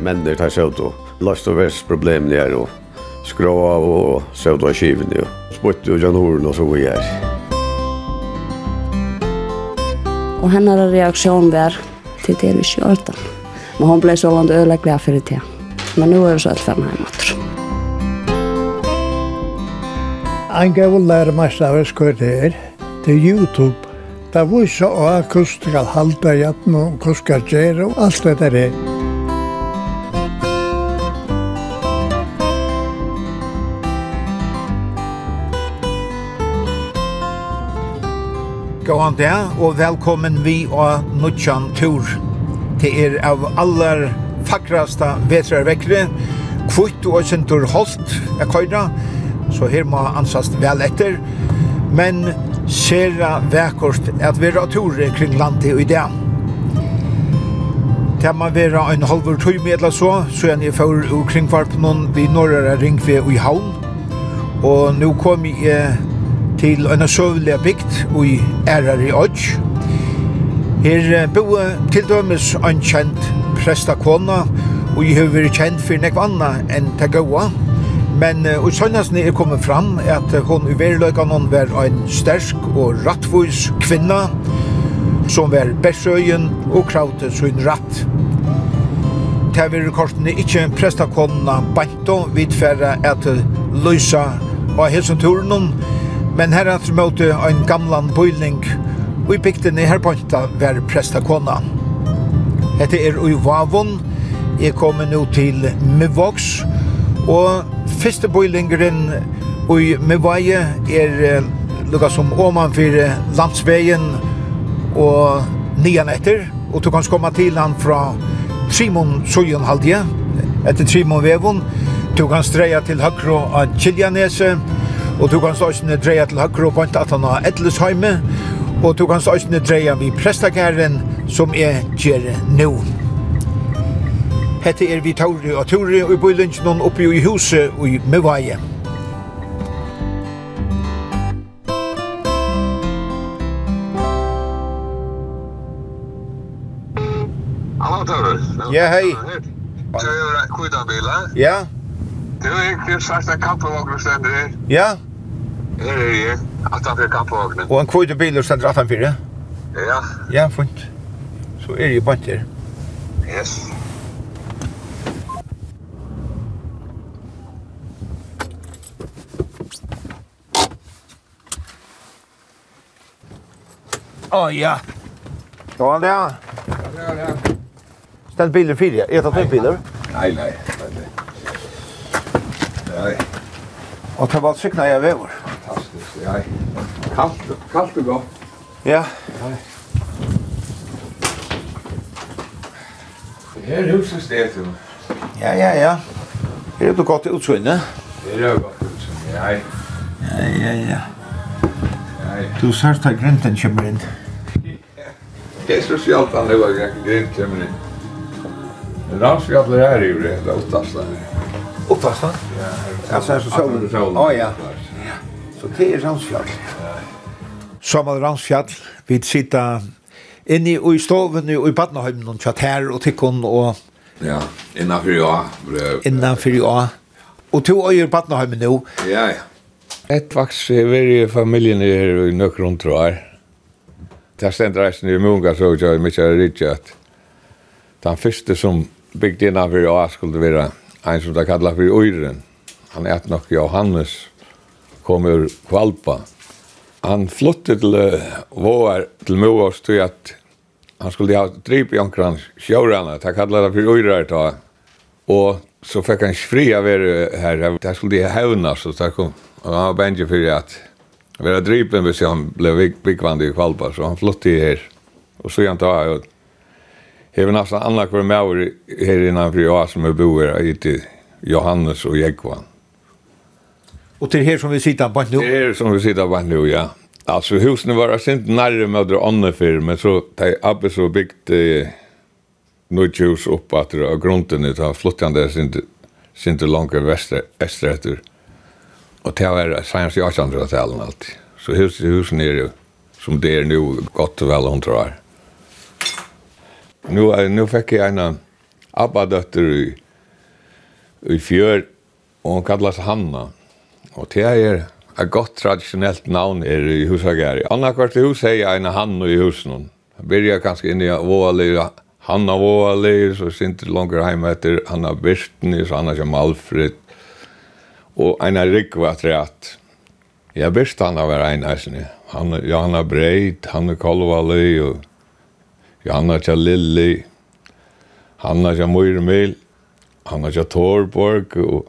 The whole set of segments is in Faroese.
men det tar seg ut og last og vest problem der og skrå av og seg ut av skivene og spott og Jan horen og så vi er. Og henne reaksjon var til det vi kjørte. Men hun ble så langt vant glad for det. Men nå er vi så alt ferdig hjemme. Ein gav å lære meg mestavers hva det er til YouTube. Det var så akkurat skal halda hjertet og hvordan skal gjøre og alt det der er. Gåan det, og velkommen vi og Nutsjan Tur. Det er av aller fakrasta vetrarvekkere, kvitt og sentur holdt er køyra, så her må ansast vel etter. Men sera vekkort at vi er tur kring landet i dag. Det må være en halvur tøy med eller så, så jeg for ur kringvarpen vi norra ringve i havn. Og nå kom jeg til en søvlig bygd i ærer i Odj. Her boe til dømes en kjent prestakona, og jeg har vært kjent for nekva anna enn Tagaua. Men og sønnasne er kommet fram at hon i verløykanon var en stersk og rattvois kvinna, som var bærsøyen og krautet sin ratt. Tæver kortene ikke prestakonna Banto vidfæra at løysa av hessenturen Men her er møte en gamlan bøyling, og i bygden i Herpointa var prestakona. Hette er ui Vavon, jeg kommer nå til Mivox, og første bøylingeren ui Mivaje er lukka som åman for landsveien. Og nian etter, og du kan komme til han fra Trimon Søyen etter Trimon Vevon, du kan streia til høkro av Kiljanese, og Og du kan ståsne dreie til høyre og point at han har Edlesheime. Og du kan ståsne dreie vi prestakæren som er gjerne nå. Hette er vi Tauri og Tauri og i noen oppe i huset og i Møvaie. Hallo Tauri. Ja, hei. Du er kvidabilen. Ja. Du er ikke sagt at kampen var stedet her. Ja. Her er jeg. At han fyrir kappvågne. Og en kvote biler stender 18-4? Ja. Ja, fint. Så er jeg bant her. Yes. Å, oh, ja. Ja, det er han. Ja, Stend er han. Biler 4, er det fem biler? Nei, nei. Nei. Og det var sykna jeg vever? ja. Kalt, kalt og godt. Ja. Nei. Her er huset stedet jo. Ja, ja, ja. Her er du godt utsynne. Her er det godt utsynne, ja. Ja, ja, ja. Du sørst at grinten kommer inn. Det er så sjalt han lever at grinten kommer inn. Ramsfjallet er jo det, det er Ottastan. Ottastan? Ja, altså er så sjalt. Å ja. Så det er Ransfjall. Samal Ransfjall, vi sitter inne i stoven og i badneheimen og tjatt her og tikkun og... Ja, innanfyr ja. Innanfyr i ja. Og to øyer badneheimen nå. Ja, ja. Et vaks er i familien her i nøkron tror jeg. Det stender reisen i munga så jeg er mykje rikki at den første som bygde innanfyr ja skulle være en som det kallar for Øyren. Han er nok Johannes kom ur Kvalpa. Han flyttet til uh, Våar, til Moas, til at han skulle ha drip i omkran sjörarna. Det kallade det for ojrar ta. Og så fikk han fri av er her. Det skulle de hevna, så det kom. Og han var bänge at att vara dripen hvis han blev byggvande i Kvalpa. Så han flyttet her. Og så han ta, og Jag har nästan annat kvar med her innanför jag som är boer i Johannes og Jekvan. Och till här som vi sitter på nu. Det är som vi sitter på nu, ja. Alltså husen var sent närre med det andra för men så tar Abbe så byggt eh, något hus upp att det grunden ut av flottande sent sent långt väster öster efter. Och det var science i 1800-talet alltid. Så huset husen är ju som det är nu gott och väl hundra år. Nu, nu fick jag en Abba-dötter i, i fjör och hon kallas Hanna. Og det er et godt traditionellt navn er i Husagari. Anna kvart i hus er en hann i husen. Byrja kanskje inn i Våali, Hanna Våali, så sinter langer hjemme etter Hanna Birtni, så Hanna kjem Alfred, og en rikva treat. Ja, visste han var en eisne. Hanna, Johanna Breit, Hanna Kolvali, og Johanna kja Lilli, Hanna kja Myrmil, Hanna kja Torborg, og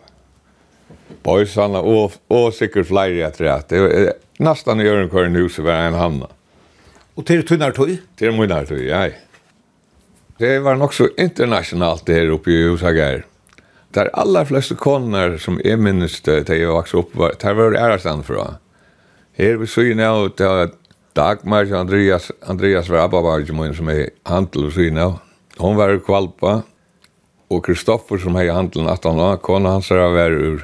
Boysarna og og sikkert fler jag tror det nästan gör en kvar i huset var en hamna. Og til tunnar tog? Till munnar tog, ja. Det var nok så internationalt det her oppe i Husagar. Där alla fleste koner som er minst där jeg vokste upp var, där var det ärastan för. Här vi såg nu att Dagmar og Andreas, Andreas var abba var som er handel og såg nu. Hon var kvalpa og Kristoffer som er handeln 18 han var kona hans var ur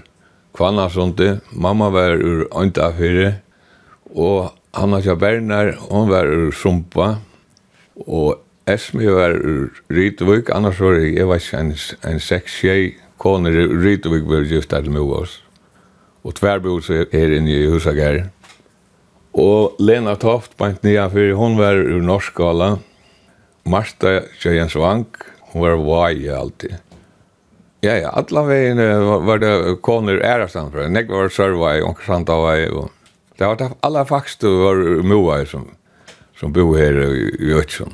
Kvannasunde, mamma var ur Øndafyre, og Anna Kjabernar, hon var ur Sumpa, og Esmi var ur Rytvik, annars var jeg, jeg var ikke en, en seks tjej koner i Rytvik var gifta til med oss, og tverbos er inne i Husagær. Og Lena Toft, bant fyrir hon var ur Norskala, Marsta Kjøyens Vank, hon var vaje alltid. Ja, ja, alla vägen var det koner ära samt för. Nek var serva i och samt och det var alla faktiskt var moa som som bor här i Ötsund.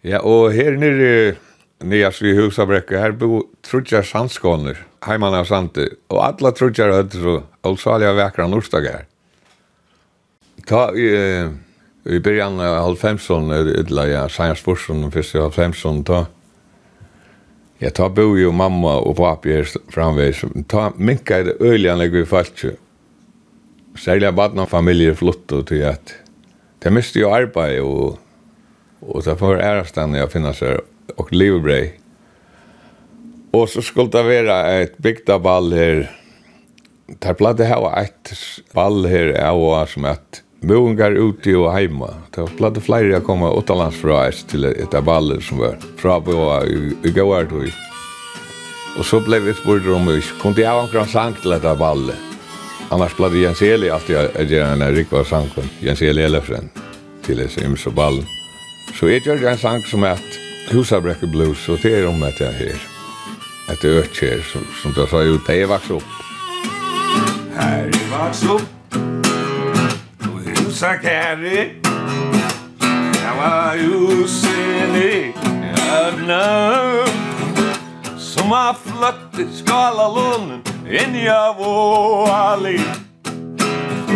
Ja, och här nere Nias vi husabräcka, här bor trutjar sandskåner, heimann av Sante, og alla trutjar høyde så allsaliga vekra norstagar. Ta i, i byrjan av halvfemson, ytla, ja, sanjars spursson, fyrst i halvfemsson, ta, Ja, tar bo jo mamma og papi her framveis. Ta minka i det øylianlegg vi falt jo. Særlig av badna familier flott og til at det miste jo arbeid og, og det får ærestand jeg finna seg og livbrei. Og så skulle det være et bygdaball her. Der platt det her ball her av var som at Mångar ute og heima. Det var platt flere å komme utenlands fra oss til et av baller som var fra på i, i gåar tog. Og så ble vi spurt om vi kunne jeg omkring sang til et av baller. Annars platt Jens Eli alltid å gjøre en rikva sang for Jens Eli Elefren til et ims og ballen. Så jeg gjør en sang som er Husabrekke Blues, og det er om at jeg her. Et øk her som, som det sa ut, det er vaks opp. Her er vaks opp Sakari Hava husene Adna Som har fløtt i skalalånen Inn i av og ali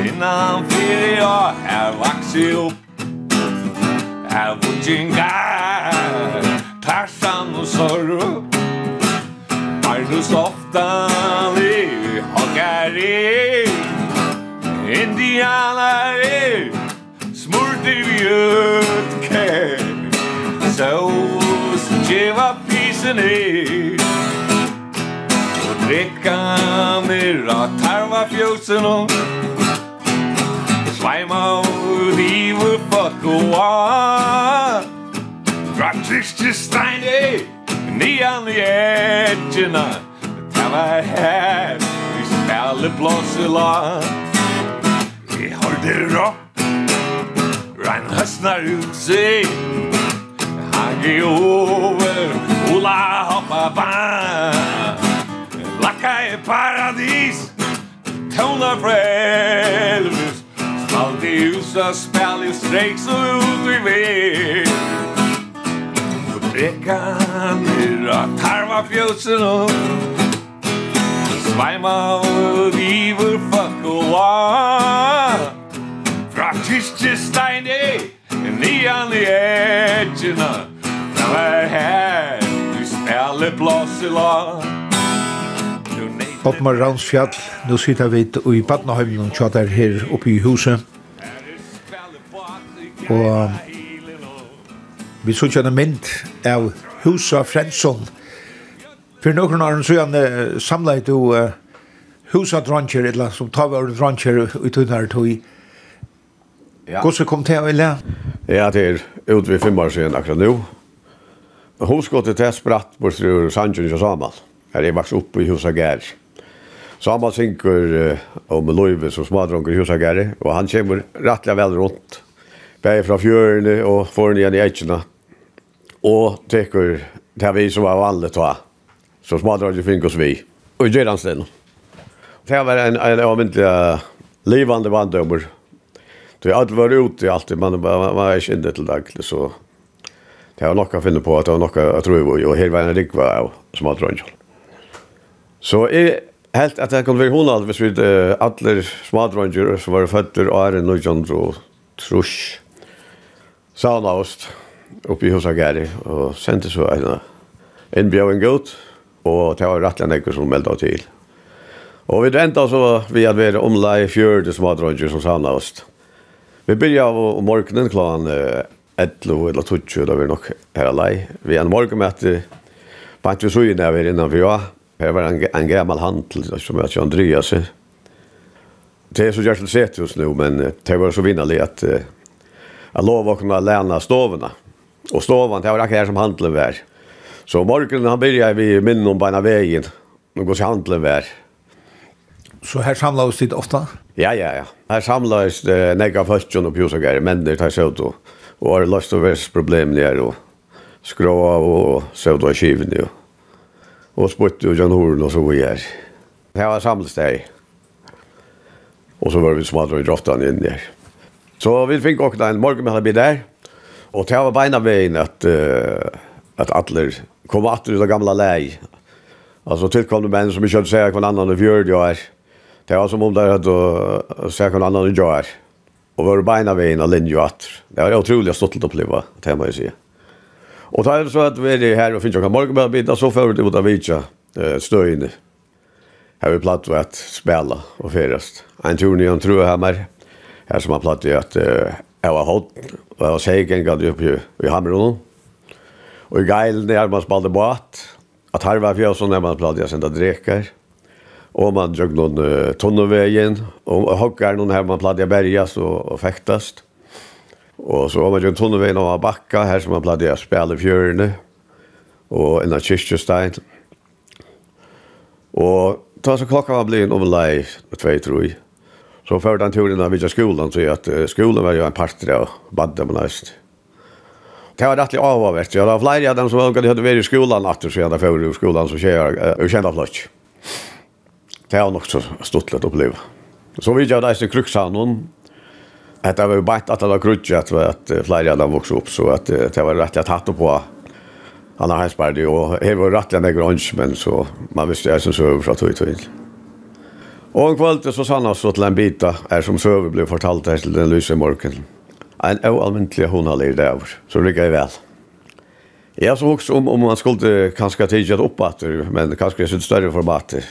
Innan fyrir jeg her vaksi opp. Her vudjingar Tarsan og sorro Arnus ofta li Hokkari Hokkari Indiana er smurt i mjøkke Så skjeva pisen er. Og drikka myrra tarva fjósen og Svæma og divu pakkoa Gratis steini Nian i edgina. Tava her Vi spiller blåsela det rått Rein høstnar ut seg Hage over Ola hoppa vann Lakka i paradis Tona frelvis Spalt i husa spall i strek Så ut i vei Rekan er tarva fjøsen og Sveima og viver fuck og steini Nian i edgina Nå er her Du spiller blås i lag Oppmar Ransfjall, nå sitter vi i Badnahøymen og tjater her oppe i huset. Og vi så ikke mynd av Husa Frensson. For noen år så siden samlet du uh, Husa Dranger, eller som tar vi over Dranger i tunnere tog Ja. Hvordan kom til å ville? Ja, det er ut ved fem år siden akkurat nå. Hoskottet til spratt bort til Sanjun og Samal. Her er vokst opp i Husa Gær. Samal synker uh, om Løyve som smadronker i Husa Gær, og han kommer rettelig vel rundt. Bæg fra fjørene og foran igjen i etkjene. Og teker til vi som var vanlig ta. Så smadronker finner oss vi. Og gjør han stedet. Det var en, en avmyndelig uh, livande vandommer Det allt var ute alltid man var jag inne till daglig så det var något att finna på att det var något jag tror jag och var en rik var som att rönja. Så är helt att det kunde vara hon alldeles vid alla smadrönger som var fötter och är en nöjande och trusch saunaost upp i Husagari och sände så en inbjöden gott och det var rättligen några som meldade till. Och vi väntar så vi hade varit omlai fjörde smadrönger som saunaost. Vi börjar av morgonen eh, 11 eller 12 da vi nok her alla. Vi er en morgen med at på att vi såg när vi innan vi var här var en, en gammal handel som heter Andreas. Det er så jag skulle sett just nu men det var så vinnarligt att jag lov å kunne lämna stovene. Og stovan det var akkurat her som handeln var. Så morgenen han började vi minnen om beina veien. Nu går sig handeln var. Så här oss det ofta? Ja, ja, ja. Här samlas det eh, nega fötjon og pjusagare, men det tar sig ut och har løst och värst problem där og skrå och søvd och kiven jo. Och spurt och Jan Horen og så vidare. Det var samlades där. Och så var vi smadra i droftan in där. Så vi fick också en morgon med alla där. Och det var beina veien att, uh, att alle kom atter ut av gamla läge. Alltså tilkomne menn som inte hade säga kvann annan i fjörd jag är. Det var som om det hade att söka någon annan jar. Og var beina vägen av linje at. Det var otroligt til å uppleva det må jeg si. Och då är det så att vi är här och finns jag kan morgonbita så förut ut av Vitsa støyene. Här vi platt att spela och färast. En tur ni tror här mer. her. som har platt ved att jeg var hot og jeg var sägen gang oppe i Hamron. Och i geilen er man spalte båt. At her var fjärson er man platt ved att sende dreker. Og man drøg noen uh, tonnevägen. og hokker noen her man pladde bergas og, og fektast. Og så var man drøg en av bakka, her som man pladde spela i fjörene. Och en av kyrkjestein. Og ta så klokka var blivit om lej, två tror jag. Så förde han turen av vidja skolan så at uh, skolan var jo en part av baddemonast. Det var rettelig rättligt ja, det var flere av dem som hadde vært i skolan at efter sedan förr i skolan så tjejer och kända flott. Det var nok så stortlet å oppleve. Så vidt jeg reiste Krukshavnen, at det var jo bare at det var krutje at, at flere av dem vokste opp, så at det var rett og slett på han har henspardi, og her var rett og slett grønns, men så man visste jeg som søver fra tog til. Og en kveld så sann han så til en bit er som søver ble fortalt her til den lyse morgen. En oalmyntelig hun har livet av, så rygger jeg vel. Jeg så også om, om man skulle kanskje tidligere opp etter, men kanskje i sitt større formater.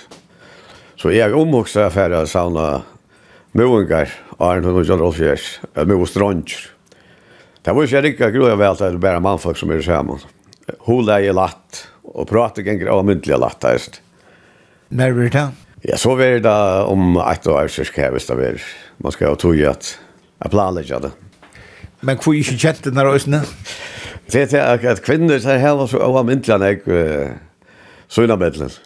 Så jeg omvokste omhugsa for å savne Møvengar, Arne og John Rolfjers, Møvengar Strønger. Det var ikke riktig grunn av alt at det bare mannfolk som er sammen. Hun er latt, og prater ganger av myndelig latt. Når blir det? Ja, så blir det om et år, så skal jeg hvis det blir. Man skal jo tog at jeg planlegger det. Men hvor er ikke kjent denne røsene? Det er at kvinner er heller så av myndelig enn jeg sånne medlemmer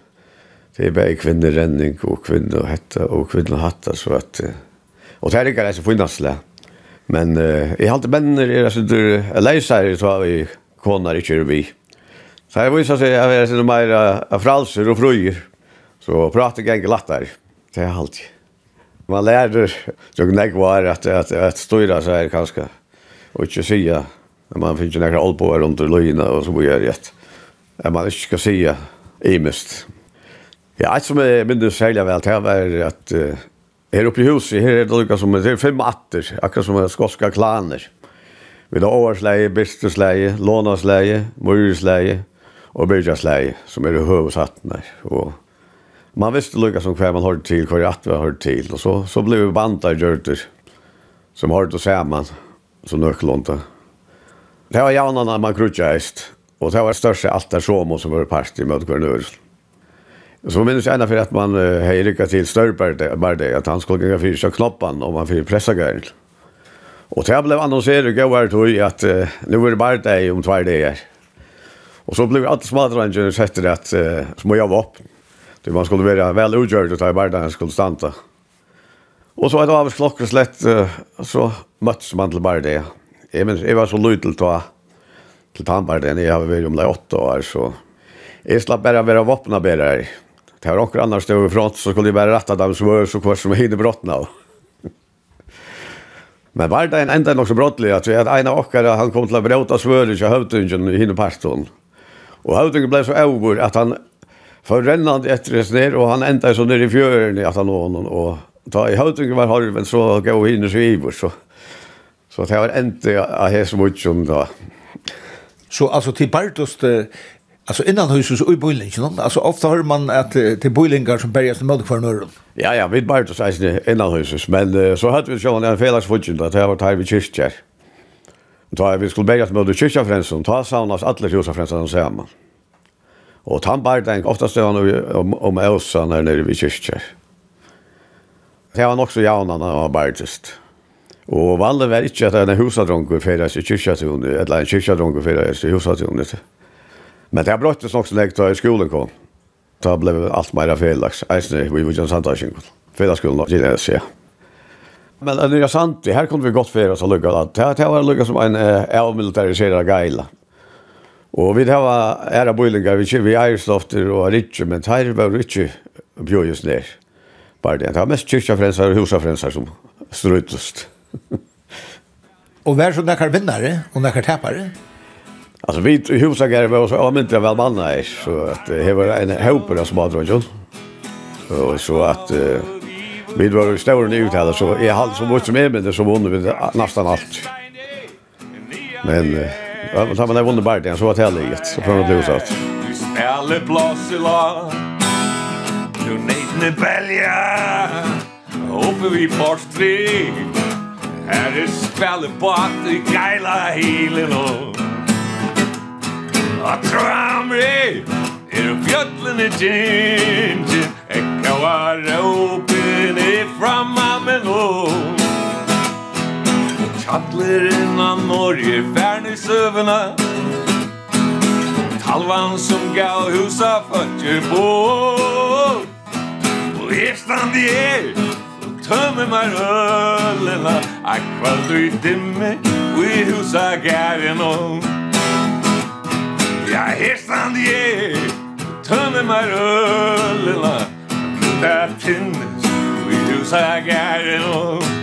det är bara kvinnorenning och kvinnohetta och kvinnohatta så att och det här är ganska det. Men uh, jag har inte männer är alltså du läsare så har vi konar i kyrvi. Så jag visar sig att jag är så mer fralser och fröjer. Så pratar jag inte lättare. Det är alltid. Man lärer så gnägg var att att att styra så här kanske och inte säga när man finns ju några old boy runt och så vidare. Att man inte ska säga imest. Ja, ett som jeg minns særlig vel, till var att uh, her oppe i huset, her er det lika som det fem atter, akkurat som skotska klaner. Vi har oversleie, bistesleie, lånasleie, mursleie och byrjasleie som är det huvudsattna. Och man visste lika som hver man hørte till, hver at vi hørte till. Och så, så blev vi bantar gjørter, som hørte samman som nøkkelånta. Det var jaunarna man krutjäist och det var största allt där som var parst i mötet. Så minns jag för att man hej lycka till större bara det att han skulle gå för knoppan om man för pressa gärn. Och det blev annonserat gå här till att uh, nu är det bara det om två dagar. Och så blev allt smadrangen sett det att uh, små jag upp. Det man skulle vara väl utgjord att ta bara den skulle stanna. Och så ett av klockor slett uh, så möttes man till bara det. Jag minns, jag var så lytel till till tandbarden. Jag har varit om det åtta år så... Jag slapp bara vara vapna bärare. Det var några annars stod front, så skulle det bara rätta dem som var så kvar som hinner brottna. Men var det en enda nok så brottelig, att vi hade en av åkare han kom till att bråta svøret så hövdungen i hinne pastorn. Och hövdungen ble så over att han förrännade etter det ner och han ända så nere i fjören att han någon Og och ta i hövdungen var harven så gå hinne så över så. Så det var inte av hese mycket som. Så alltså till Bartos Alltså innan huset så i boilingen, alltså ofta hör man att till boilingar som bergas med för nörren. Ja ja, vi bara så sägs innan huset, men uh, så hade vi ju en felaks function att det var tajvi kyrkjer. Då vi skulle bergas med kyrkja fränsen, ta saunas alla husa fränsen samman. Och han bara tänk ofta stå han om om Elsa när nere vi kyrkjer. Det var nog så jaunarna var bara just. Och vanligt var inte att en husadronk för att kyrkja till eller en kyrkja för att husa till under. Men det har bröttes också när jag i skolan kom. Då blev allt mer felaks. Eisne, vi var ju en samtalsing. Felakskolan, det är det jag Men det nya sant, här kunde vi gott för oss att lugga. Det här var lugga som en avmilitariserad geila. Og vi har æra bøylingar, vi kör vi eierstofter og ritsjer, men her var ritsjer bjøyes ned. Bare det. Det var mest kyrkjafrensar og husafrensar som strutust. og vær så nekkar vinnare og nekkar tapare? Alltså vi i huset är väl så jag väl manna är så att det var en hoppare som var dragit. Och så att vi var ju stora ut här så är hade så mycket som är med det så vunnit vi nästan allt. Men Ja, men har vunnit bara det så var det här. Så från det bli utsatt. Du spärle blås i lag Du nejtne belja Oppe vi Borstrig Her er spärle bort i geila helen och og tramri Er fjöllene tjinti Ekka var råpen i framma med lån Kallir innan Norge färn i sövna Talvan som gav husa fötter på Og er stand i er Tömmer man öllena Akvallt du i dimme Og i husa gärgen och Ja, her stand jeg Tømme meg røllene Det finnes Vi huset jeg gæren og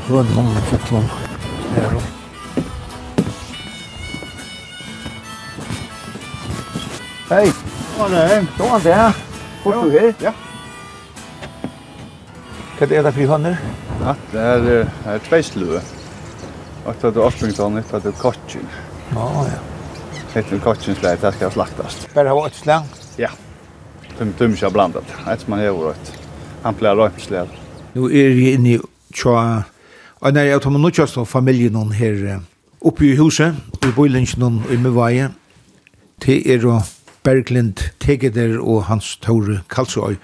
så hon många fotboll. Ja. Hej. Åh nej, då han det? Får du här? Ja. Vad är det för hönor? Ja, det är är två slöa. Och det är avspringtan ett att det kotchen. Ja, ja. Ett en kotchen slä, det ska slaktas. Bara ha ett slä. Ja. Tum jag blandat. Ett man gör åt. Han plejer römslä. Nu är det inne i tjoa Og når jeg tar med nødgjøst av familien her oppe i huset, i Bøylingen og i Møvaje, til er og Berglind Tegeder og hans Tore Kalsøy.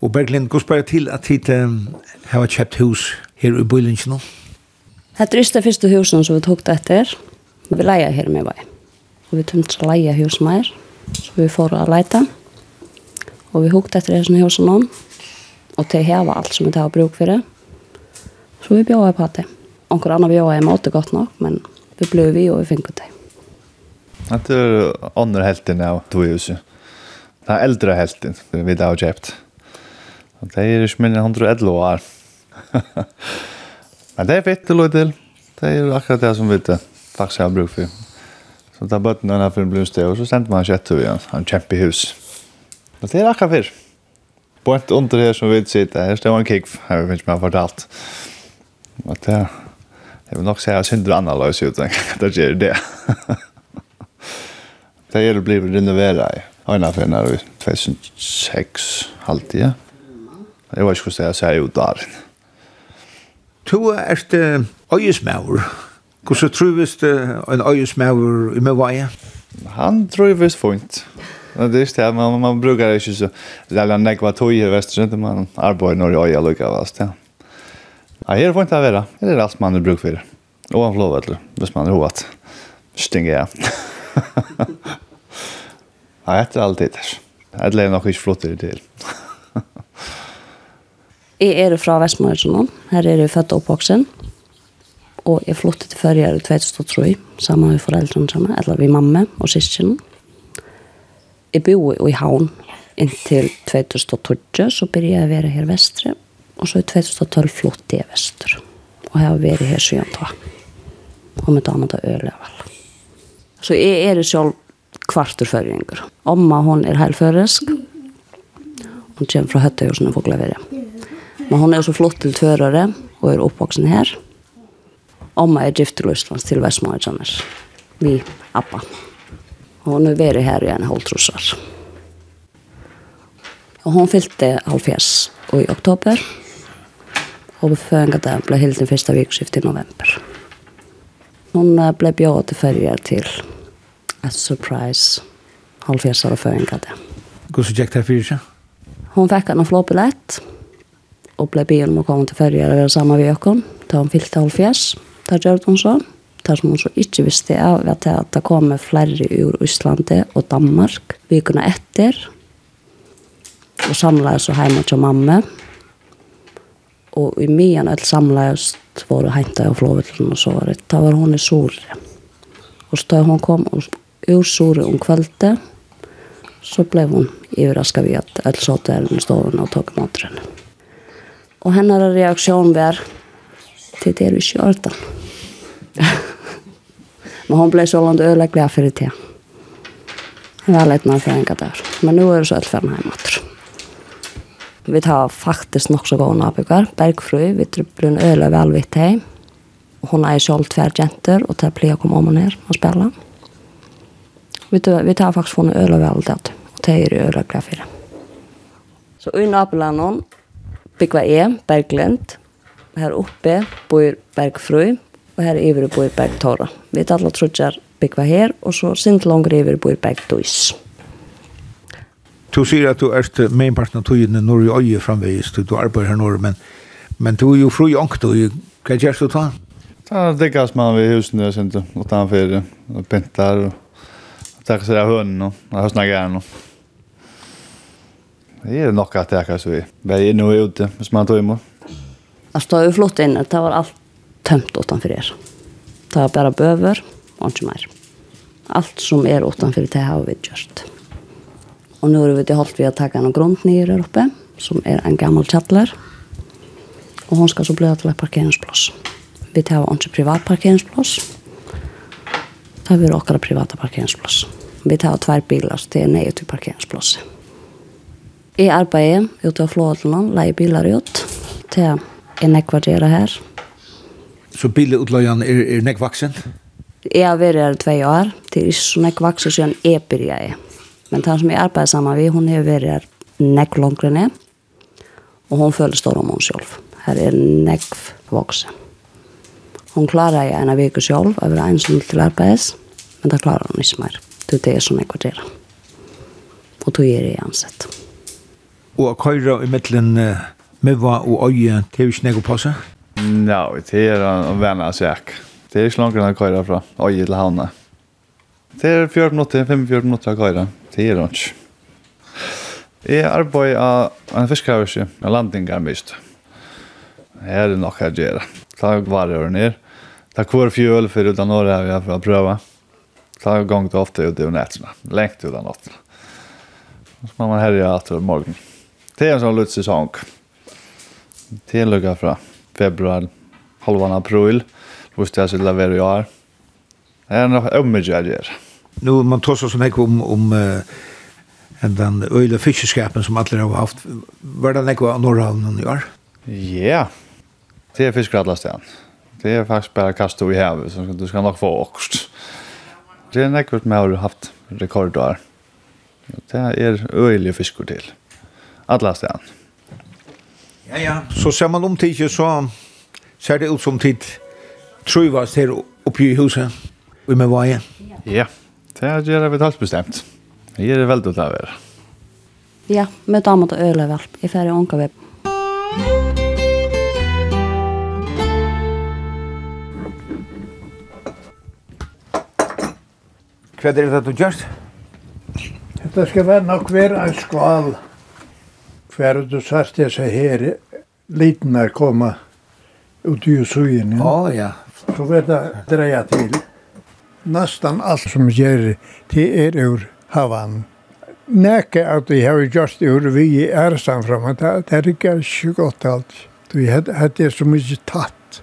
Og Berglind, gå spørre til at hit um, har kjøpt hus her i Bøylingen. Hette er det første husen som vi tok det etter. Vi leier her i Møvaje. Og vi tømte å leie hus mer, så vi får å leite. Og vi hukte etter hesen husen nå. og til heva alt som vi tar bruk for det. Så vi bjør på det. Onkel Anna bjør er måte godt nok, men vi ble vi og vi fikk det. Det är andra helten av Tvåhuset. Det är äldre helten vi har köpt. Det är inte mindre 111 år. men det är fett till och till. Det är akkurat det som vi inte faktiskt har bruk för. Så där bort när han en stor och så sent man kött till han kämpe hus. Det är akkurat för. Bort under här som vi sitter, här står en kick, här finns man fortalt at det, jeg vil nok si at synder annerledes ut, det gjør det. det er det blir renoveret i. Øyne for når vi 2006 halvtid. Jeg vet ikke hvordan jeg sier ut der. To er det øyesmauer. Hvordan tror du en øyesmauer i med Møvaje? Han tror jeg visst fint. Men det är det man man brukar ju så lära nekva tog i väster inte man arbetar norr i öja lucka vast ja. Ja, her får inte det vara. Det är allt man har bruk för. Och han förlovar eller hvis man har hovat. Stinger jag. Ja, det är alltid det. Det lever nog inte flott i det Jeg er fra Vestmøyresjonen. Her er jeg født og oppvoksen. Og jeg flyttet til Førjer i 2003, sammen med foreldrene sammen, eller vi mamma og syskjene. Jeg bor i Havn inntil 2012, så begynte jeg å være her vestre. Og så i 2012 flott jeg Vester. Og jeg har vært her siden da. Og med damen til Øle vel. Så jeg er selv kvarterføringer. Omma hun er helførisk. Hun kommer fra Høttøy og sånne. Men hun er så flott til tvørere og er oppvoksen her. Omma er gift til Østlands til Vestmarkjønner. Vi, Abba. Og hun er vært her i en halvtrosser. Og hun fylte halvfjerds i oktober. Og føringardagen ble helt den første vikskiftet i november. Hun ble bjøret til ferie til et surprise halvfjerdsare føringardagen. det. Hvordan gikk det fyrir seg? Hun fikk en flåbillett og ble bjøret om å komme til ferger og være sammen med Jøkken. Da hun fyllte halvfjerds, da gjør hun så. Det som hun så ikke visste av var at det kom flere ur Østlande og Danmark Vi kunne etter. Og samlet så hjemme til mamma og i mian all var det hentet av flóvillin og så var det, Da var hún i sore. og så da hún kom ur Sore om kvöldi så blei hún yfirraska við at all satt er i stofun og tók mátur henni og hennar reaksjón var þetta er við sjördan men hún blei svolandi öðleglega fyrir tíðan Det var leit maður fyrir enga dagar, men nú er það svo allferðan heimatur. Vi tar faktisk nok så gående avbygger. Bergfrøy, vi blir en øle og velvitt hei. Hun er selv tver jenter, og det blir å komme om og ned og spille. Vi tar, vi tar faktisk funnet øle og velvitt, og det er øle og glad for Så i nabolandet bygger jeg Berglind. Her oppe bor Bergfrøy, og her iver bor Bergtorra. Vi tar alle trutjer bygger her, og så sint langer iver bor Bergdøys. Bergdøys. Du sier at du er mainparten av togene når du øye framvegis, du du arbeider her når, men, men du er jo fru i jonkt, og hva gjør du ta? Ta det gass man ved husene, jeg synes, og ta en ferie, og pintar, og takk seg av hønene, og jeg høsna gjerne. Det er nok at jeg kan så vi. Vi er inne og ute, hvis man tog imot. Jeg stod jo flott inne, det var alt tømt utenfor her. Det var bare bøver, og ikke mer. Alt som er utenfor det har vi gjort. Ja. Og nå har vi hållit vi å ta någon grunn nere her oppe, som er en gammel kjattler. Og hun skal så bli til et parkeringsplass. Vi tar inte privat parkeringsplass. parkeringsplats. har vi råkere private parkeringsplass. Vi tar två bilar så det är nøye til parkeringsplass. I arbeidet ute av flådlen, leier biler ut til en nekvardera her. Så bilutløyene er, er nekvaksen? Jeg har vært her i tve år. Det er ikke så nekvaksen siden jeg begynte. Men den som jeg arbeider sammen med, hun har vært nekk langere ned, og hun føler stor om hun selv. Her er nekk voksen. Hun klarer jeg en av vike selv, jeg vil ensom til arbeids, men det klarer hun ikke mer. Det er det som jeg kvarterer. Og tog er jeg ansett. Og køyre i midtelen med hva og øye, det er jo ikke nekk å passe? Nei, det er en venn av seg. Det er ikke langere enn å køyre fra øye til havnet. Det er 14 minutter, 45 minutter av køyre. Det er ikke. Jeg arbeider av en fiskhavelse en landing er mist. Her er det nok jeg gjør. Ta varer over ned. Ta kvar fjøl for utan året har jeg for å prøve. Ta gang til ofte ut i nettene. Lengt utan natten. Så må man herja etter morgen. Det er en sånn lutt sesong. Det er lukket fra februar, halvan april. Hvis det er så i år. her är nog ömmigare. Nu man tar så som jag om om en den öle fiskeskapen som alla har haft var den av norrhavnen i år. Ja. Det är fiskradlastan. Det är faktiskt bara kasta i havet så du ska nog få åkst. Det är ekva med har haft rekordår. Det är öle fiskor till. Alla stan. Ja ja, så ser man om tid, så ser det ut som tid truvas her uppe i huset i med veien. Ja, det er gjør vi helt bestemt. Det er veldig til å være. Ja, med damer til Øløvalp. Jeg ferdig ånka vi. Hva er det du gjørst? Det skal være nok være en skval. Hver du sørst det seg her, liten er kommet ut i søyen. Ja, ja. Så vet jeg dreia til nästan allt som ger till er ur havan. Näke att vi har just ur vi är sam fram det det är sjukt allt. Vi hade det så mycket tatt.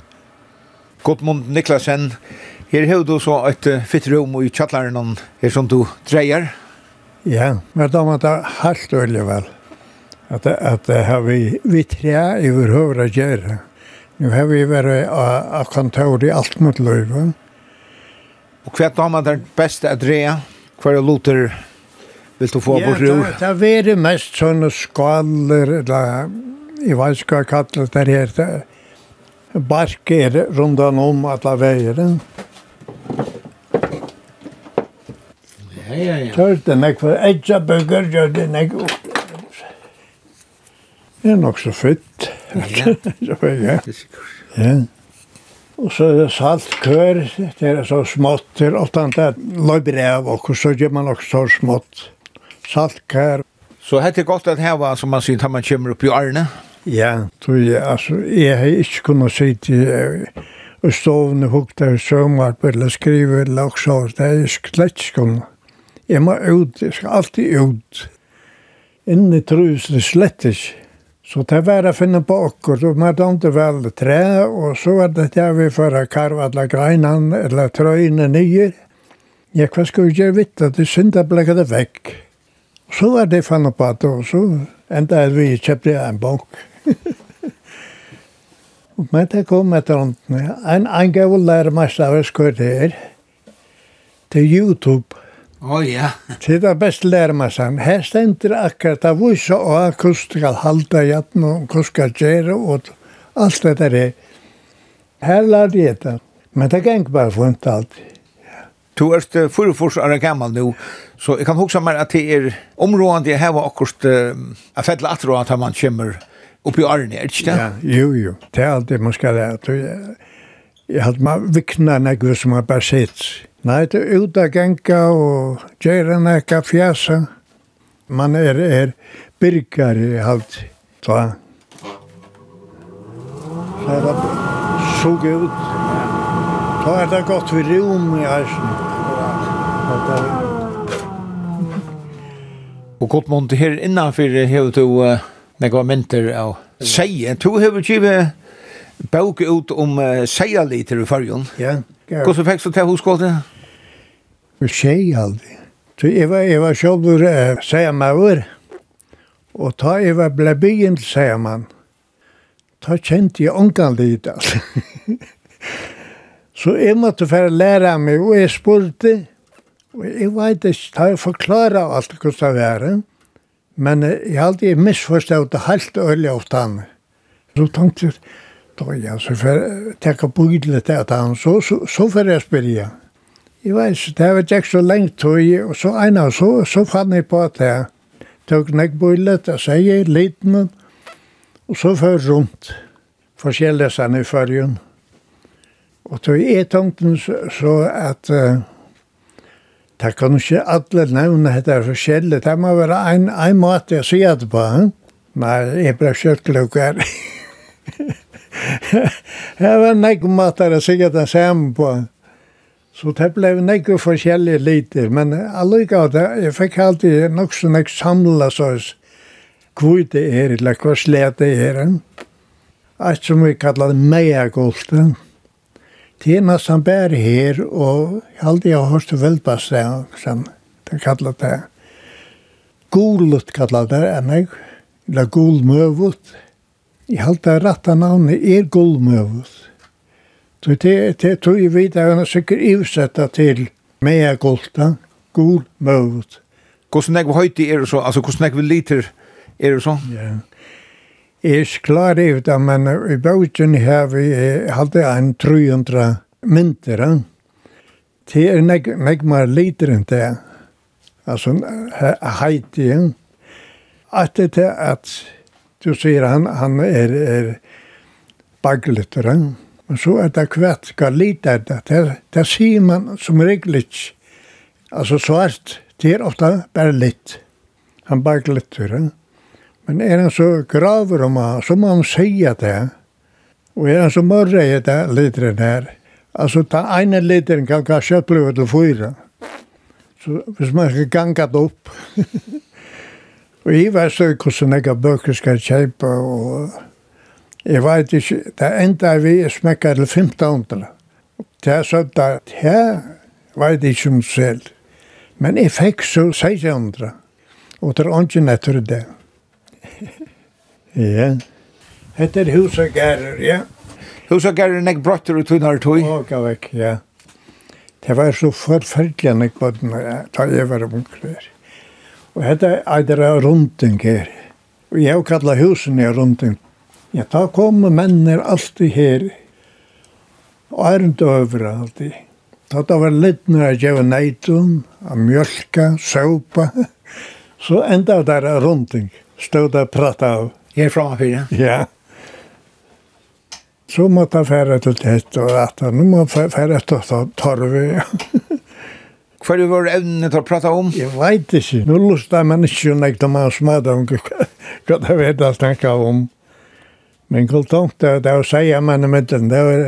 Gottmund Niklasen, her har du så et fitt rom i kjallaren her som du dreier. Ja, men da var det helt øyelig vel. At, at har vi, vi tre i vår høyre gjøre. Nå har vi vært av kontor i alt mot løyve. Ja Og hva har man det beste at rea? Hva er loter vil du få ja, bort ur? Ja, det er det mest sånne skaller, eller jeg vet ikke hva jeg kaller det her, det barker rundan om alle veier. Ja, ja, ja. Tørte meg for edja bøger, gjør det meg opp. Det er nok så fytt. Ja, ja. ja. Og så er det salt kør, det er så smått det til åttan det løyber av og så gjør man også så smått. Salt kør. Så hette er godt at heva, som man sier, tar man kommer opp i Arne? Ja, tror jeg, altså, jeg har ikke kunnet sitte i og stovene hukte og sømmer, eller skrive, eller også, det er jeg slett ikke kunnet. Jeg må ut, jeg skal alltid ut. Inni trus, det slett ikke. Så det var å finne på åker, og man dømte vel tre, og så var det der vi for å karve alle greinene, eller trøyene nye. Ja, hva skulle gjøre vitt, at det synda ble det vekk. Så var det fannet på det, og så enda vi kjøpte en bok. Men det kom etter hånden. En, en gav å lære lærmest av hva det er, til YouTube. Å ja. Til Det beste best lærer man sånn. Her stender akkurat av vise og hvordan skal halda hjerten og hvordan skal gjøre og alt det der er. Her lærte jeg det. Men det gikk bare for ikke alltid. Du er fyrir fyrst er gammal nu, så jeg kan huske meg at det er områdande jeg har akkurat uh, a fedla atro at man kommer opp i arne, er det ikke det? Ja, jo, jo, det er alt det man skal læra. Jeg hadde meg vikna nekve som har bare sitt. Nei, det er ut av genka og gjerne nekka fjasa. Man er, er byrgar i halt. Så er det sug ut. Så er det godt vi rom i eisen. Og godt månd her innanfyr hever du uh, nekva mynter av seie. Du hever kjive bauk ut om seia liter i fargen. Ja. Yeah. Hvordan fikk du til hoskolten? Vi sier aldri. Så jeg var, jeg var sjåblur uh, seiamauer, og ta jeg var ble byen til man. ta kjente jeg ångan litt, altså. Så jeg måtte for læra meg, og jeg spurte, og jeg vet ikke, ta jeg forklara alt hvordan det var, men jeg hadde jeg misforstått det helt øyelig av han. Så tenkte jeg, då jag så för täcka buglet där att han så så så för jag spelja. Jeg vet ikke, det var ikke så länge tog og så ena så så fann jeg på att det tog näck og och säger liten og så för rundt forskjellige sann i fyrjun. Og tog jeg tomten så at uh, det kan ikke alle nevne at det er forskjellig. Det må være en, en måte jeg sier det på. Nei, jeg ble kjørt klokker det var nek matar å sikkert det samme på. Så det ble nek forskjellige lite, men allikevel, jeg fikk alltid nok så nek samla sås hvor det er, eller hva slet det er. Alt som vi kallar det megagolt. Det er nesten bare her, og jeg alltid har hørt det velpast det, som det kallar det. Gulut kallar det, enn jeg, eller gulmøvut. Gulet Jeg halte at rette navnet er gullmøvel. Så det tror jeg vidt at han er sikkert ivsetta til mea gulta, gullmøvel. Hvordan jeg høyti er det så? Altså hvordan jeg liter er det så? Ja. Jeg er klar i det, men i bøkken har vi halte en 300 mynter. Det er nek mer liter enn det. Altså heiti. At det er at Du sier han, han er, er baglytteren. Men så er det kvett, hva lite er det? Det, det sier man som regel ikke. Altså svart, det er ofte bare litt. Han baglytteren. Men er han så graver om han, så må han sige det. Og er han så mørre i det literen her. Altså, ta ene literen kan kanskje blive til fyra. Så hvis man skal ganga det opp. Og jeg vet så hvordan jeg bøker skal kjøpe, og jeg vet ikke, det enda vi smekker til 1500. Det er sånn at jeg vet ikke om selv. Men jeg fikk så 1600, og det er ikke nettopp det. ja. Hette er husagærer, ja. Husagærer er nek brøtter og tunnar tog. Åka vekk, ja. Det var så forferdelig nek bøtten da jeg var omkring. Og dette er det runding her. Og jeg har kallet husen her runding. Ja, da kommer mennene alltid her. Og er ikke over alltid. Da det var litt når jeg gjør neitun, av mjölka, søpa. Så enda der er runding. Stod og pratt av. Jeg er fra her, ja. Ja. Så måtte jeg fære til dette og at Nå må jeg fære til torvet. Hva er det våre evne til å prate om? Jeg vet ikke. Nå lustar man ikke å nekta man smadra om hva det vet jeg snakka om. Men hva tungt det er å si om henne med den. Det er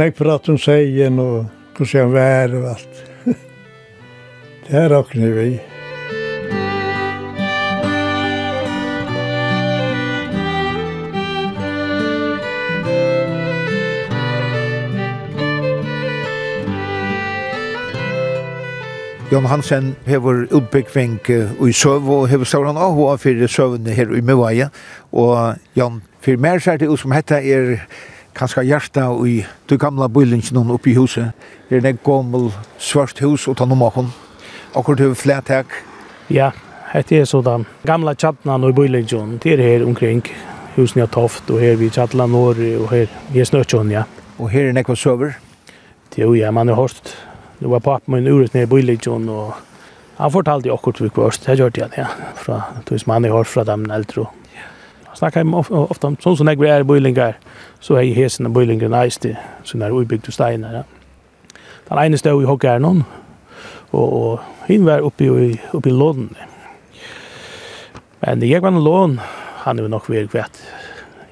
nek prat om seien og hvordan han vær og alt. Det er akkurat vi. Jon Hansen hever utbyggving i søv og hever ståran av hva for søvn her i Møvaja. Og Jon, for mer sær det ut som hette er kanskje hjertet i du gamla bylingen oppe i huset. Det er en gammel svart hus og ta noe maken. Akkurat over flætak. Ja, hette er sådan. Gamla tjattnan og bylingen, det er her omkring husen jeg toft, og her vi tjattla norr, og her, her snøtjon, ja. Og her er nekva søver? Jo, ja, man har hørt Det var pappa min uret nere i Bøylegjøn, og han fortalte jo akkurat hvilket var det gjorde han, ja, fra tusen mann jeg har fra dem eldre. Han snakker om, ofte om, sånn som jeg er i Bøylinger, så er jeg hesen av Bøylinger sånn i sånne ubygde steiner, ja. Den ene stod i Hokkærnen, og, og hun var oppe i, oppe i lånen. Men jeg var en lån, han er jo nok ved kvett.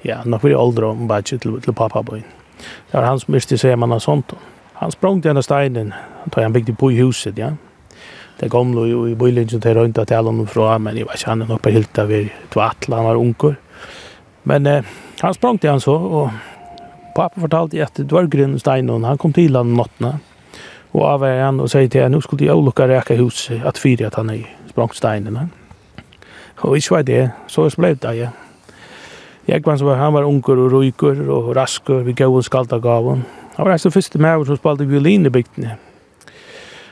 Ja, nok ved åldre om bare til, til pappa på Det var han som visste seg man har sånt. Og. Han sprang til steinen, han han bygde på i huset, ja. Det kom jo i bøylingen til rundt at alle lånte fra, men jeg vet ikke, han er nok på helt av var tvattla, han var unger. Men eh, han sprang til han så, og pappa fortalte at det var grunn steinen, han kom til han nattene, og av er han og sier til han, nå skulle jeg lukke reka huset, at fyre at han er sprang steinen. Og ikke var det, så ble det, ja. Jeg var, han var unger og ryker og rasker, vi gav en skaldagavn, Han var altså første med som spalte violin i bygdene.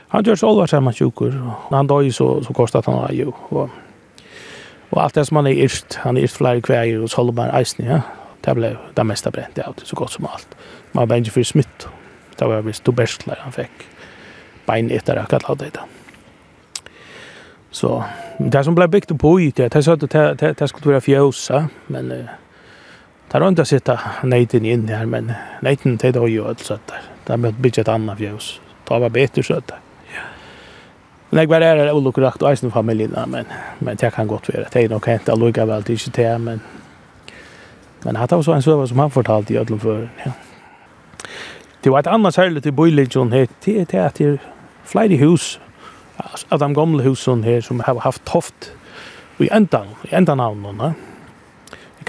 Han gjør så alvar sammen tjukker, og han døg så, så kostet han av jo. Og, og alt det som han er yrst, han er yrst flere kveier og solbar Eisne, ja. Det ble det meste brent av, så godt som alt. Man var ikke for smitt. Det var visst tuberskler han fikk. Bein etter akkurat av det da. Så det som ble bygd på i det, det, det, det, det skulle være fjösa, men... Uh, Det er ikke å sitte neiten inn her, men neiten til det er jo alt søtt der. Det er mye et annet fjøs. Det var bedre søtt der. Men jeg var er ulykker rakt og eisen familien, men, men det kan godt være. Det er nok hent allukka til ikke det, men men hatt av så en søver som han fortalte i ødelen før. Ja. Det var et annet særlig til Bøylegion her, det er at det er flere hus, av de gamle husene her som har haft toft i enda, i enda navnene, noen, ja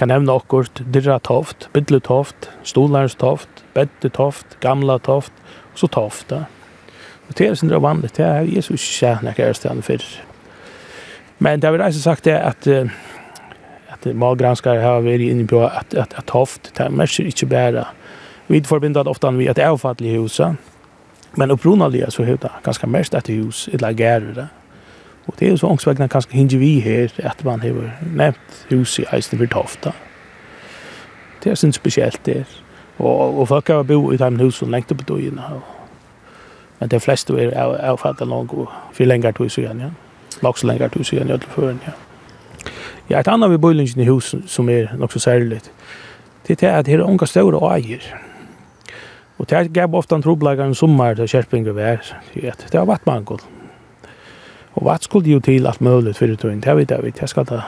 kan nevne akkurat Dirra Toft, Bidle Toft, Stolars Toft, Bedde Toft, Gamla Toft, og så Tofta. Og det er sindra vanligt, det er Jesus ikke jeg er stedet fyrir. Men det vil reise sagt det at at malgranskar har vært inne på at, at, at Toft, det er mersker ikke bare. Vi forbindat ofta vi at det er avfattelig huset, men opprunalega så er det ganske mest etter hus, et lagerer det. Og det er jo så ångsvegna kanskje hinge vi her, at man har nevnt hus i eisen for tofta. Det er sin spesielt der. Og, og folk har bo i de husen lengt opp i døgnet. Men de fleste er avfattet langt og for lengre tog siden, ja. Nok så lengre tog siden, ja, til føren, ja. Ja, et annet ved bøylingen i husen som er nok så særlig. det er at her er unga større eier. Og det gav ofte en troblegare en sommer til Kjerpinger vær. Det har vattmangel. Og vad skulle jo til alt mulig for det Det vet jeg, vet skal ska ta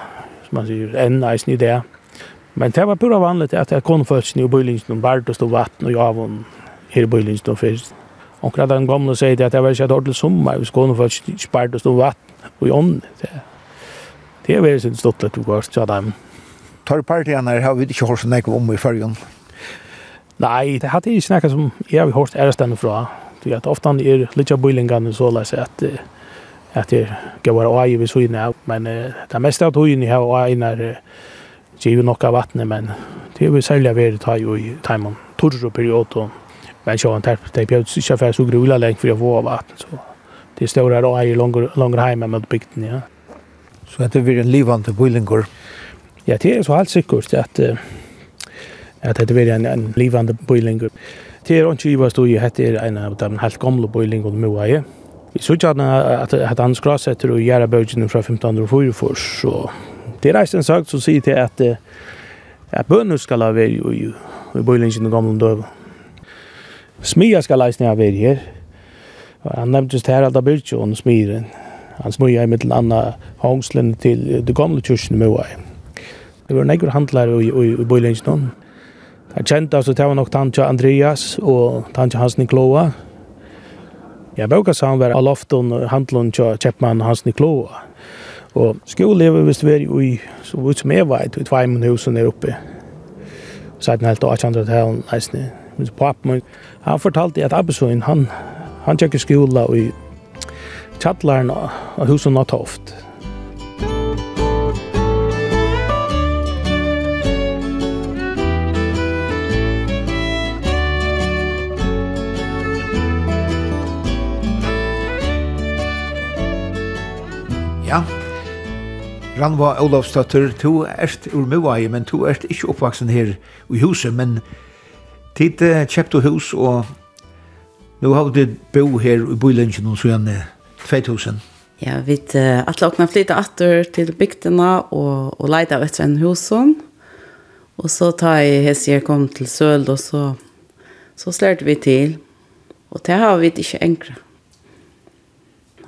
som man sier, en nice ny där. Men det var pura vanligt att jag kom först i bylingen och bart och stod vatten og jag her i bylingen og först. Og när den gamle sier det at jag var ikke inte ordentligt sommar vi skulle först spart och stod vatten og i om det. Det er veldig stått litt tog oss så där. Tar her, har vi ikke hørt så mycket om i förrgon. Nei, det hadde jeg snakket som jeg har hørt ærestene fra. Det er at ofte er litt av bøylingene så løs at uh, at det går vara AI ved søgene av. men uh, det meste av tog har AI när givet nok av vattnet men det er jo særlig være ta jo i timen torre periode men så han tar det bjød ikke for så grula lenge for å få vatten så det står her AI langer hjemme med bygden ja Så det blir en livande bøylinger? Ja, det er så helt sikkert at uh, at det blir en, en livande bøylinger. Det er ikke i hva stod i, det er en av de helt gamle bøylingene med AI. Vi så ikke at, at han skrasetter og gjør bøgene fra 1544, så det er reist en sak som sier til at, at bønner skal ha vært i, i bøylingen og gamle døve. Smia skal leisne ha vært her. Han nevnte just her Alda Birkjån, smiren. Han smia i mittel anna hongslen til det gamle kyrkene med vei. Det var nekker handlare i, i, i bøylingen. Jeg kjente altså, det var nok Tantja Andreas og Tantja Hansen Nikloa. Kloa, Jeg bøker seg han var av loften handlun, handelen til Kjeppmann og Hans Nikloa. Og skolever hvis det var i, så ut som jeg var, i tveimen husen der oppe. Så den helt og 1800-talen, nesten. Men papen min, han fortalte at Abbesøyen, han, han tjekker skola i Kjattlaren og husen Nattoft. Ranva Olavsdóttir, du ert ur Møvai, men du ert ikke oppvaksen her i huset, men tid uh, kjøpte hus, og nu har du bo her i Bøylingen og sånn 2000. Ja, vi uh, atle åkna flytta atter til bygdena og, og leida etter en husen. Og så tar jeg hese jeg kom til Søl, og så, så slørte vi til. Og det har vi ikke enkret.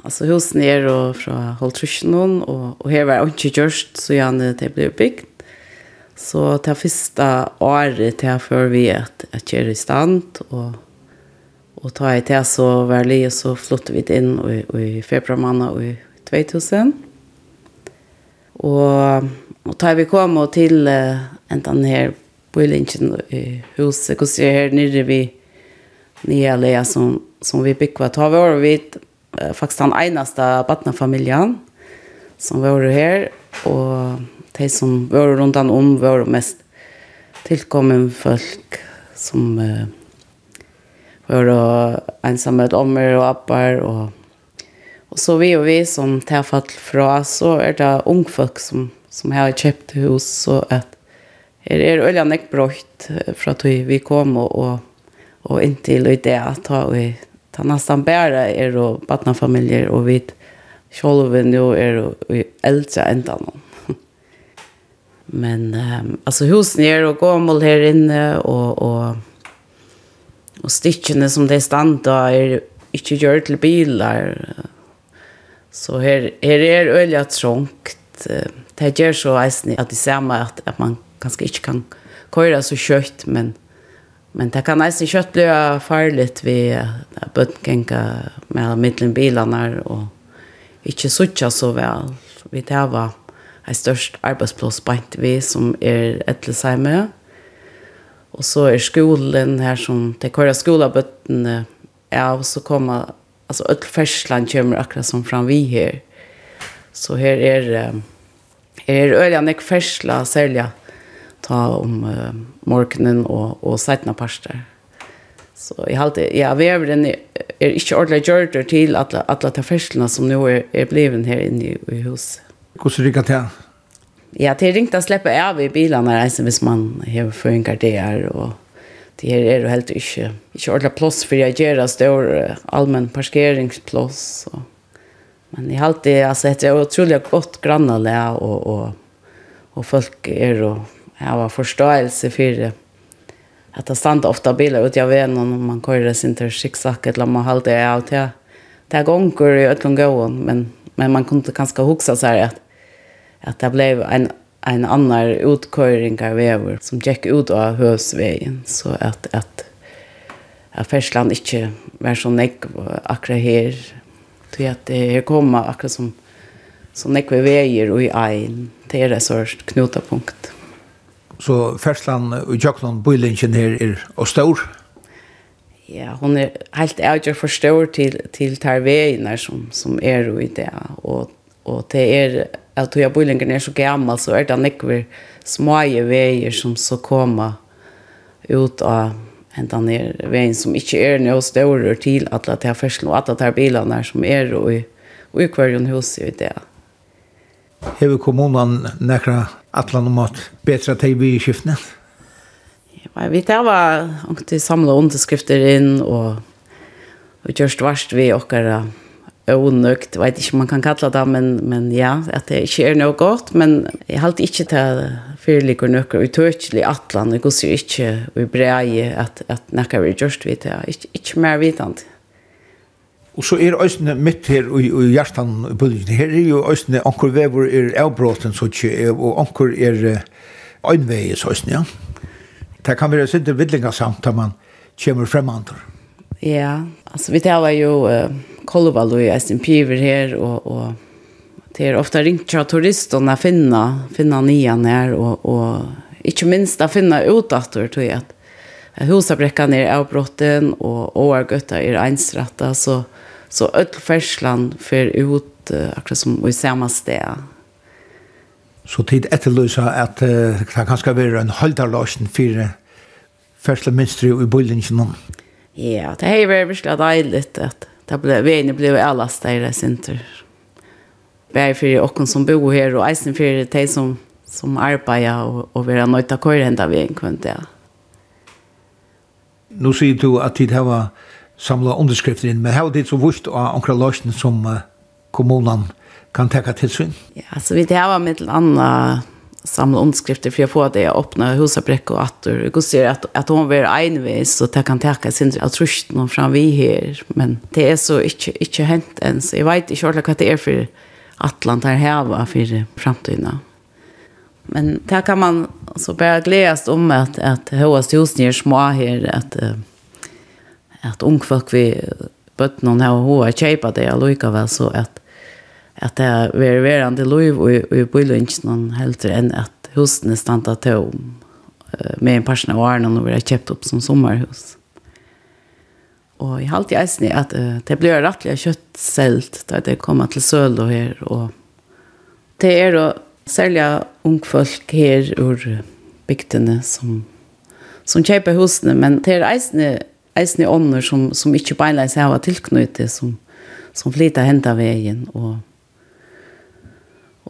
Alltså husen är och från Holtrysjnon och, och här var inte just så gärna det blev byggt. Så ta första året det för vi att, att köra i stand och och ta i till så var det så flyttade vi in och, i februari månad och i 2000. Och och tar vi kom till uh, den här på i huset och ser här nere vi nya lea som, som vi byggde. Tar vi och vi eh, faktisk den eneste barnfamiljen som var här och de som var runt om var mest tillkommen folk som eh, var ensamme om er och appar och Og så vi och vi som tar fall fra, så er det unge folk som, som har kjøpt hus, så at her er øyne ikke brått fra at vi kom og, og, og inntil i det at vi ta nästan bara är barna familjer och vi själva nu är äldre ända någon. Men um, alltså husen är och gammal här inne och och och styckene som det standa är inte gjort till bilar. Så här här är öliga trångt. Det gör så att det ser man att, att man kanske inte kan köra så kött men Men det kan nästan kött bli farligt vid att bötgänka med mittlen bilarna och inte sucha så väl. Vi tar var en störst arbetsplats på vi som är Ettlesheimö. Och så är skolan här som det kör skolabötten ja, och så kommer alltså öll färslan kommer akkurat som fram vi här. Så här är är öliga nek färsla sälja ta om uh, morgenen og, og setna parster. Så jeg halte, ja, veveren er ikke ordentlig gjørt til alle, alle de ferslene som nå er, er blevet her inne i, i huset. Hvordan rikker det? Ja, det er ringt å slippe av i bilene reisen hvis man har føringer det her, og det her er jo helt ikke, ikke ordentlig plass for jeg gjør det stør allmenn parkeringsplass. Og. Men jeg halte, altså, det er utrolig godt grannene og, og, og folk er og har förståelse för det. Att det stannar ofta bilar ute av vet och man kör sin tur zigzag eller man håller det av till. Det här gånger i ötlån gåen, men, men man kunde ganska huxa så här att, att det blev en, en annan utköring av vägen som gick ut av husvägen Så att, att, att Färsland inte var så nekv akkurat här. Så att det kommer akkurat som, som nekv väger och i en Det är det sorts knutapunkt. Så ferslan og jøkland bøylingen her er og stor? Ja, hon er helt avgjør for stor til, til tarveiner som, som er i det. Og, og det er, at tog bøylingen er så gammel, så er det nekver små veier som så kommer ut av en den er veien som ikke er noe større til at det er ferslan og at det er bilene som er i, i hver hus i det. Hever kommunen nekra atlan om at betra teg vi i skiftene? Ja, vi tar var alltid samla underskrifter inn, og, og gjørst varst vi okkara onøkt, vet ikke om man kan kalla det, men, men ja, at det ikke er noe godt, men jeg halte ikke til fyrligger noe utøkelig atlan, jeg gosser ikke i brei at, at nekka vi gjørst vi til, ikke, ikke mer vidant. Og så er øysene mitt her i, i hjertan i politikken. Her er jo øysene, anker vever er avbråten, så ikke, og anker er øynveies øysene, ja. Det kan være sinte vidlingasamt samt man kommer fremmantor. Ja, altså vi tar jo uh, Kolval og SMP-ver her, og, og det er ofte ringt til turisterne finna, finna nian her, og, og ikke minst å finna utdatter, tror jeg at husabrekkan er avbrotten, og årgøtta er einsrettet, så Så öll färslan för ut uh, akkurat som i samma sted. Så tid etterlysa at uh, det kan skal være en holdarlåsen for første minstri i bøylingen. Ja, det har vært virkelig deilig at det ble, vene ble alle større sinter. Bare for dere som bor her, og eisen for de som, som arbeider og, og være nøyta køyre enda vi en kvend, ja. Nå sier du at tid har vært samla underskrifter inn, men her det så vurst av omkring løsning som kommunen kan teka til sin. Ja, så vi det her var med til andre samla underskrifter för jag får det att öppna husabräck och att det går ser att att hon vill envis så att kan täcka sin jag trusten någon fram vi här men det är så inte inte hänt ens. Jag vet inte själva det är för Atlant här här var för framtiden men där kan man så bara glädjas om att att hos husnir små här att at ung folk vi bøtt bøtten hon har hoa kjeipa det allikevel så at at det er ververande lov og, og bøylunchen hon helter enn at husene standa til om med en person av årene når vi har kjøpt opp som sommerhus. Og jeg har alltid eisen i at uh, det blir rettelig kjøtt selv da det kommer til Søl og her. Og det er å selge ungfolk her ur bygdene som, som kjøper husene, men det er eisen i eisne ånder som, som ikke beinleis hava tilknyttet, som, som flyter henta veien. Og,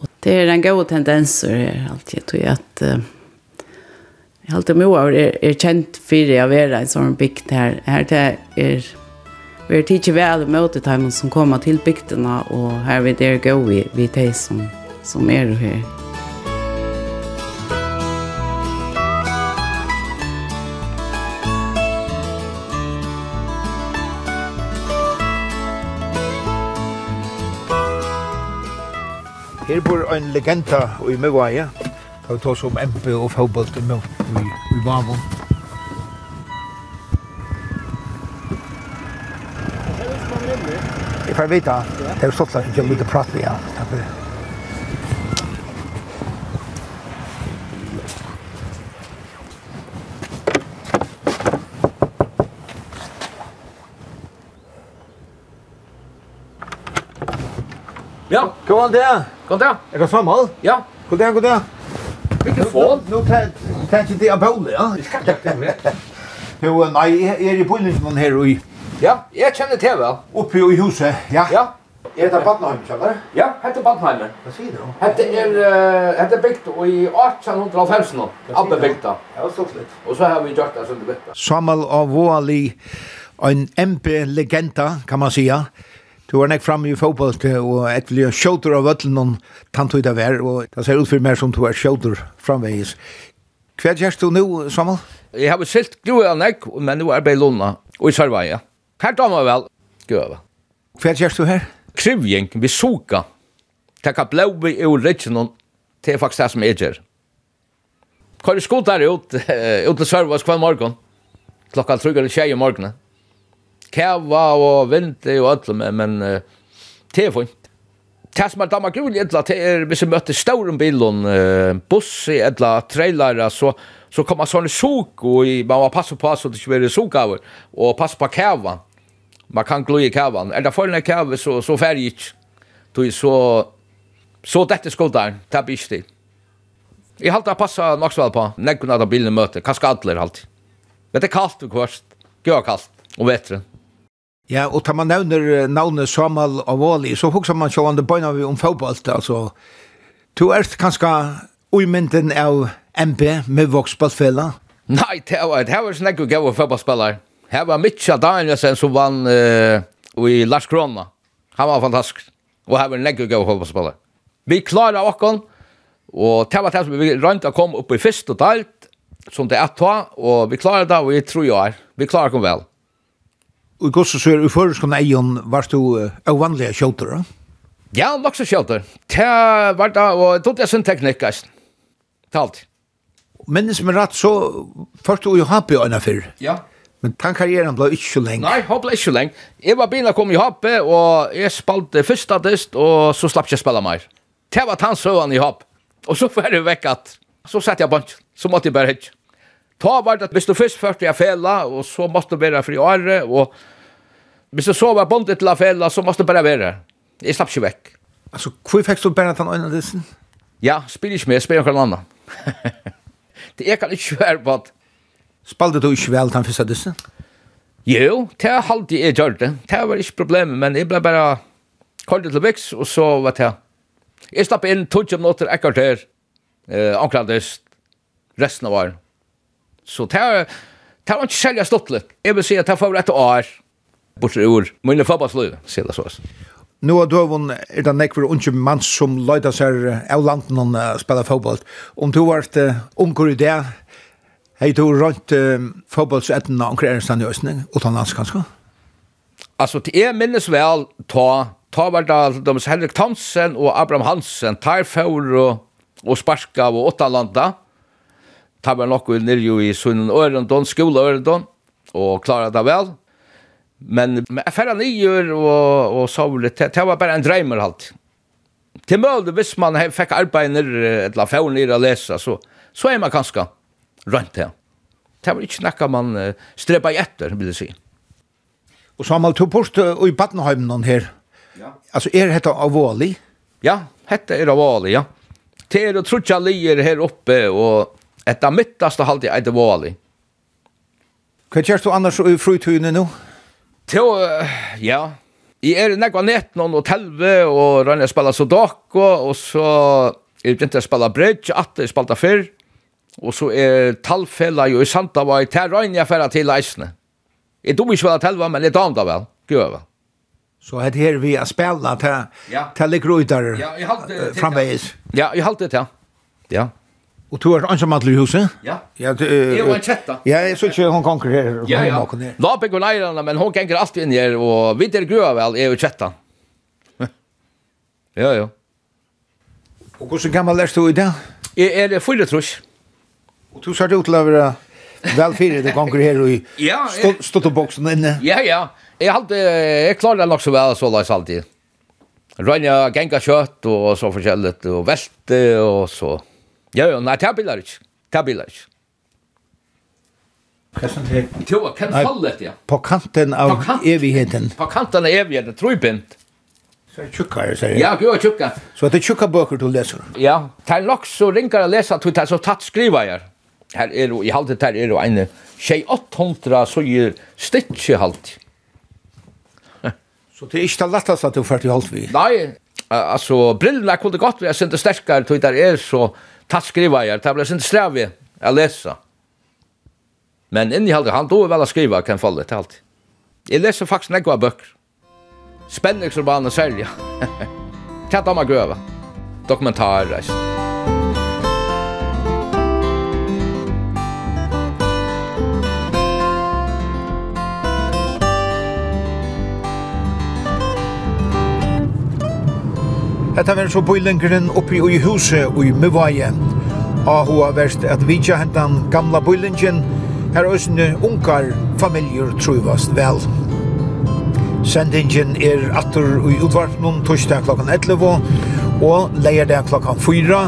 og det er en god tendens er alltid, tror jeg at uh, Jeg har alltid mye er, er kjent for det å være en sånn bygd her. Her det er vi er tidlig vel i møte dem som kommer til bygdene, og her vil der gå vi, vi de som, som er her. en legenda i Møvaja. Det var tås om MP og fotbolt i Møgvaie i Vavon. Jeg får vite, det er jo sånn at jeg ikke har lyst til å prate med han. Ja. Kom an der. Kom der. Jeg kan svare meget. Ja. Kom der, kom der. Mikrofon. Nu kan jeg det er bolle, ja. Vi skal ikke det med. Jo, nei, jeg er i Bullinsmann her og. Ja, jeg kjenner til vel. Oppe i huset, ja. Ja. Er det Badnheim, kjenner Ja, hette Badenheim. Hva sier du? Hette er, uh, hette bygd i 1850 nå, Abbe bygda. Ja, stort litt. Og så har vi gjort det som du vet. Samuel av Voali, en MP-legenda, kan man sige. Du var nek framme i fotboll og et vilja sjåter av vøtlen noen tantøyda vær, og det ser ut for mer som du er sjåter framvegis. Hva gjørs du nå, Samuel? Jeg har silt grua nek, men nå er jeg låna, og i Sørveia. Her tar man vel, grua. Hva gjørs du her? Krivjeng, vi soka. Tekka blåbi i original, til faktisk det som jeg gjør. Kvar skotar ut, ut til Sørveia hver morgon, klokka tryggar i tjej i morgonen kæva og vinti og alt, men, men uh, det er fint. Det som er damer rolig, etla, det er hvis vi møtte stauren bilen, uh, bussi, etla, trailere, så, så kom man sånne suk, og i, man må passe på så det ikke blir suk av, og passe på kæva. Man kan gløye kævan. Er det foran kæva, så, så færg ikke. Så, så, så dette skoddar, det er ikke til. Jeg halte jeg passet nok så vel på. Nekken av bilen møter. Kanskje alle er halte. Men det er kaldt og kvørst. Gjør kaldt. Og vetren. Ja, og tar man nevner navnet Samuel Avali, så husker man sjående bøyna vi om fotballt, altså. Du er kanskje uimynden av MP med voksballfella? Nei, det var, det var snakk og gav fotballspillere. Det var Mitchell Danielsen som vann uh, i Lars Krona. Han var fantastisk. Og det var snakk og gav fotballspillere. Vi klarer åkken, og det var det som vi rønt å komme opp i fyrst og dalt, som det er ta, og vi klarer det, og vi tror jeg er. Vi klarer det vel. Og i gosse så er i føreskående egen var du uh, avvanlige kjøter, da? Ja, nok så kjøter. Det var da, og det er sin teknikk, guys. Det er eisen. Talt. som er rett, så først du i Happy øyne før. Ja. Men den karrieren ble ikke så lenge. Nei, han ble ikke så lenge. Jeg var begynner å komme i hoppe, og jeg spalte første dist, og så slapp jeg spille mer. Det var tannsøvann i hopp. Og så var det vekk at, så sette jeg bunch, så måtte jeg bare hitt. Ta var det at hvis du først først jeg fela, og så måtte du være fri åre, og hvis du så var bondet til å fela, så måtte du bare være. Jeg slapp ikke vekk. Altså, hvor fikk du bare den øynene dissen? Ja, spiller ikke med, spiller noen annen. det er kan ikke være på at... Spalte du ikke vel den første dissen? Jo, det er alltid jeg gjør det. Det var ikke problemet, men jeg ble bare kallet til veks, og så var det. Jeg slapp inn 20 minutter, ekkert her, eh, ankladdest, resten av åren. Så det er, det var ikke særlig litt. Jeg vil si at det var et år, bortsett ur, mine fabbasliv, sier det så. Nå er døven, er det nekver unge mann som løyda seg av landen han spiller fotball. Om du har vært unger i det, hei du rønt fotballsetten av omkring Ernstad i Østning, utenlands kanskje? Altså, det er minnes vel ta, ta var det de Henrik Thomsen og Abraham Hansen, tar for og, og sparka og åttalanda tabbar nokku nirju i sunnen Ørendon, skola Ørendon, og klara det vel. Men affæra nyer og, og sovle, det det var bare en dreimer halt. Til mølle, hvis man fikk arbeid nirri, eller fjord nirri a läsa så, så er man kanska rønt her. Det var ikke nekka man streba i etter, vil jeg si. Og Samuel, du bort i Badenheimen her. Ja. Altså, er dette avålig? Ja, dette er avålig, ja. Det er å trutja lier her oppe, og Etta mittast og halde eit vålig. Hva gjør du annars i frutøyene nå? Til, uh, ja, jeg er nekva nett noen og telve og rann jeg spela sudoku og så jeg begynt å spela bridge, at jeg spela fyrr og så er talfella jo i Santavai, til rann jeg færa til eisne. Jeg dum ikke vel at telva, men jeg damda vel, gøy vel. Så er det her vi har spela til, ja. til litt røyder ja, framveis. Ja, jeg halte det, ja. Ja. Og du er ansamantler i huset? Ja. ja du, uh, jeg var en kjetta. Ja, jeg så ikke hun konger her. Ja, ja. Lapek og leirene, men hun konger alltid inn her, og vi der grøa vel, jeg er kjetta. Ja, ja. Og hvordan gammel er du i dag? Jeg er fyra trus. Og du ser ut til å være vel fire, det konger her i ja, ståtteboksen inne. Ja, ja. Jeg, halte, jeg klarer det nok så vel, så la jeg alltid. Rønja genga kjøtt og så forskjellig, og velte og så. Ja, ja, nei, det er bilar ikke. Det er bilar ikke. Tjoa, kan falle etter, ja. På kanten av evigheten. På kanten av evigheten, tror jeg. Så er det tjukka, jeg sier. Ja, du er tjukka. Så det er tjukka bøker du leser. Ja, det er nok så ringer jeg leser at det er så tatt skriva jeg. Her er jo, i halte her er jo en tjej 800 så gir stitje halte. Så det er ikke det letteste at du fyrt i halte vi? Nei, altså, brillene kunne godt være sinde sterkere tog der er så... So, tatt skriva jeg, det blir sin strevi å lese. Men inni halde, han tog vel å skriva, kan falle til alt. Jeg leser faktisk nekva bøkker. Spenningsromaner særlig. Tatt om å grøve. Dokumentarreist. Hetta verður so bøylingren uppi í huset og í Mivaje. Og hua verst at vitja hentan gamla bøylingen her øsne unkar familjur trúvast vel. Sendingen er atter i utvarpnum torsdag klokkan 11 og leierdag klokkan 4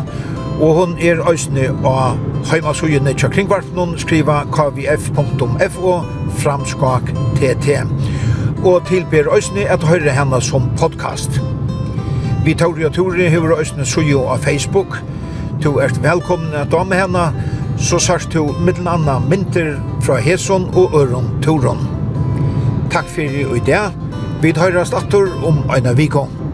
og hon er øsne av heimasugene tja kringvartnum skriva kvf.fo framskak tt og tilbyr øsne at høyre henne som podcast. Vi Tauri og Turi hever Østene Sujo av Facebook. Du er velkommen at dame henne, så sørst du middelen anna mynter fra Heson og Øron Toron. Takk for i dag. Vi tar oss atur om Aina Vikon.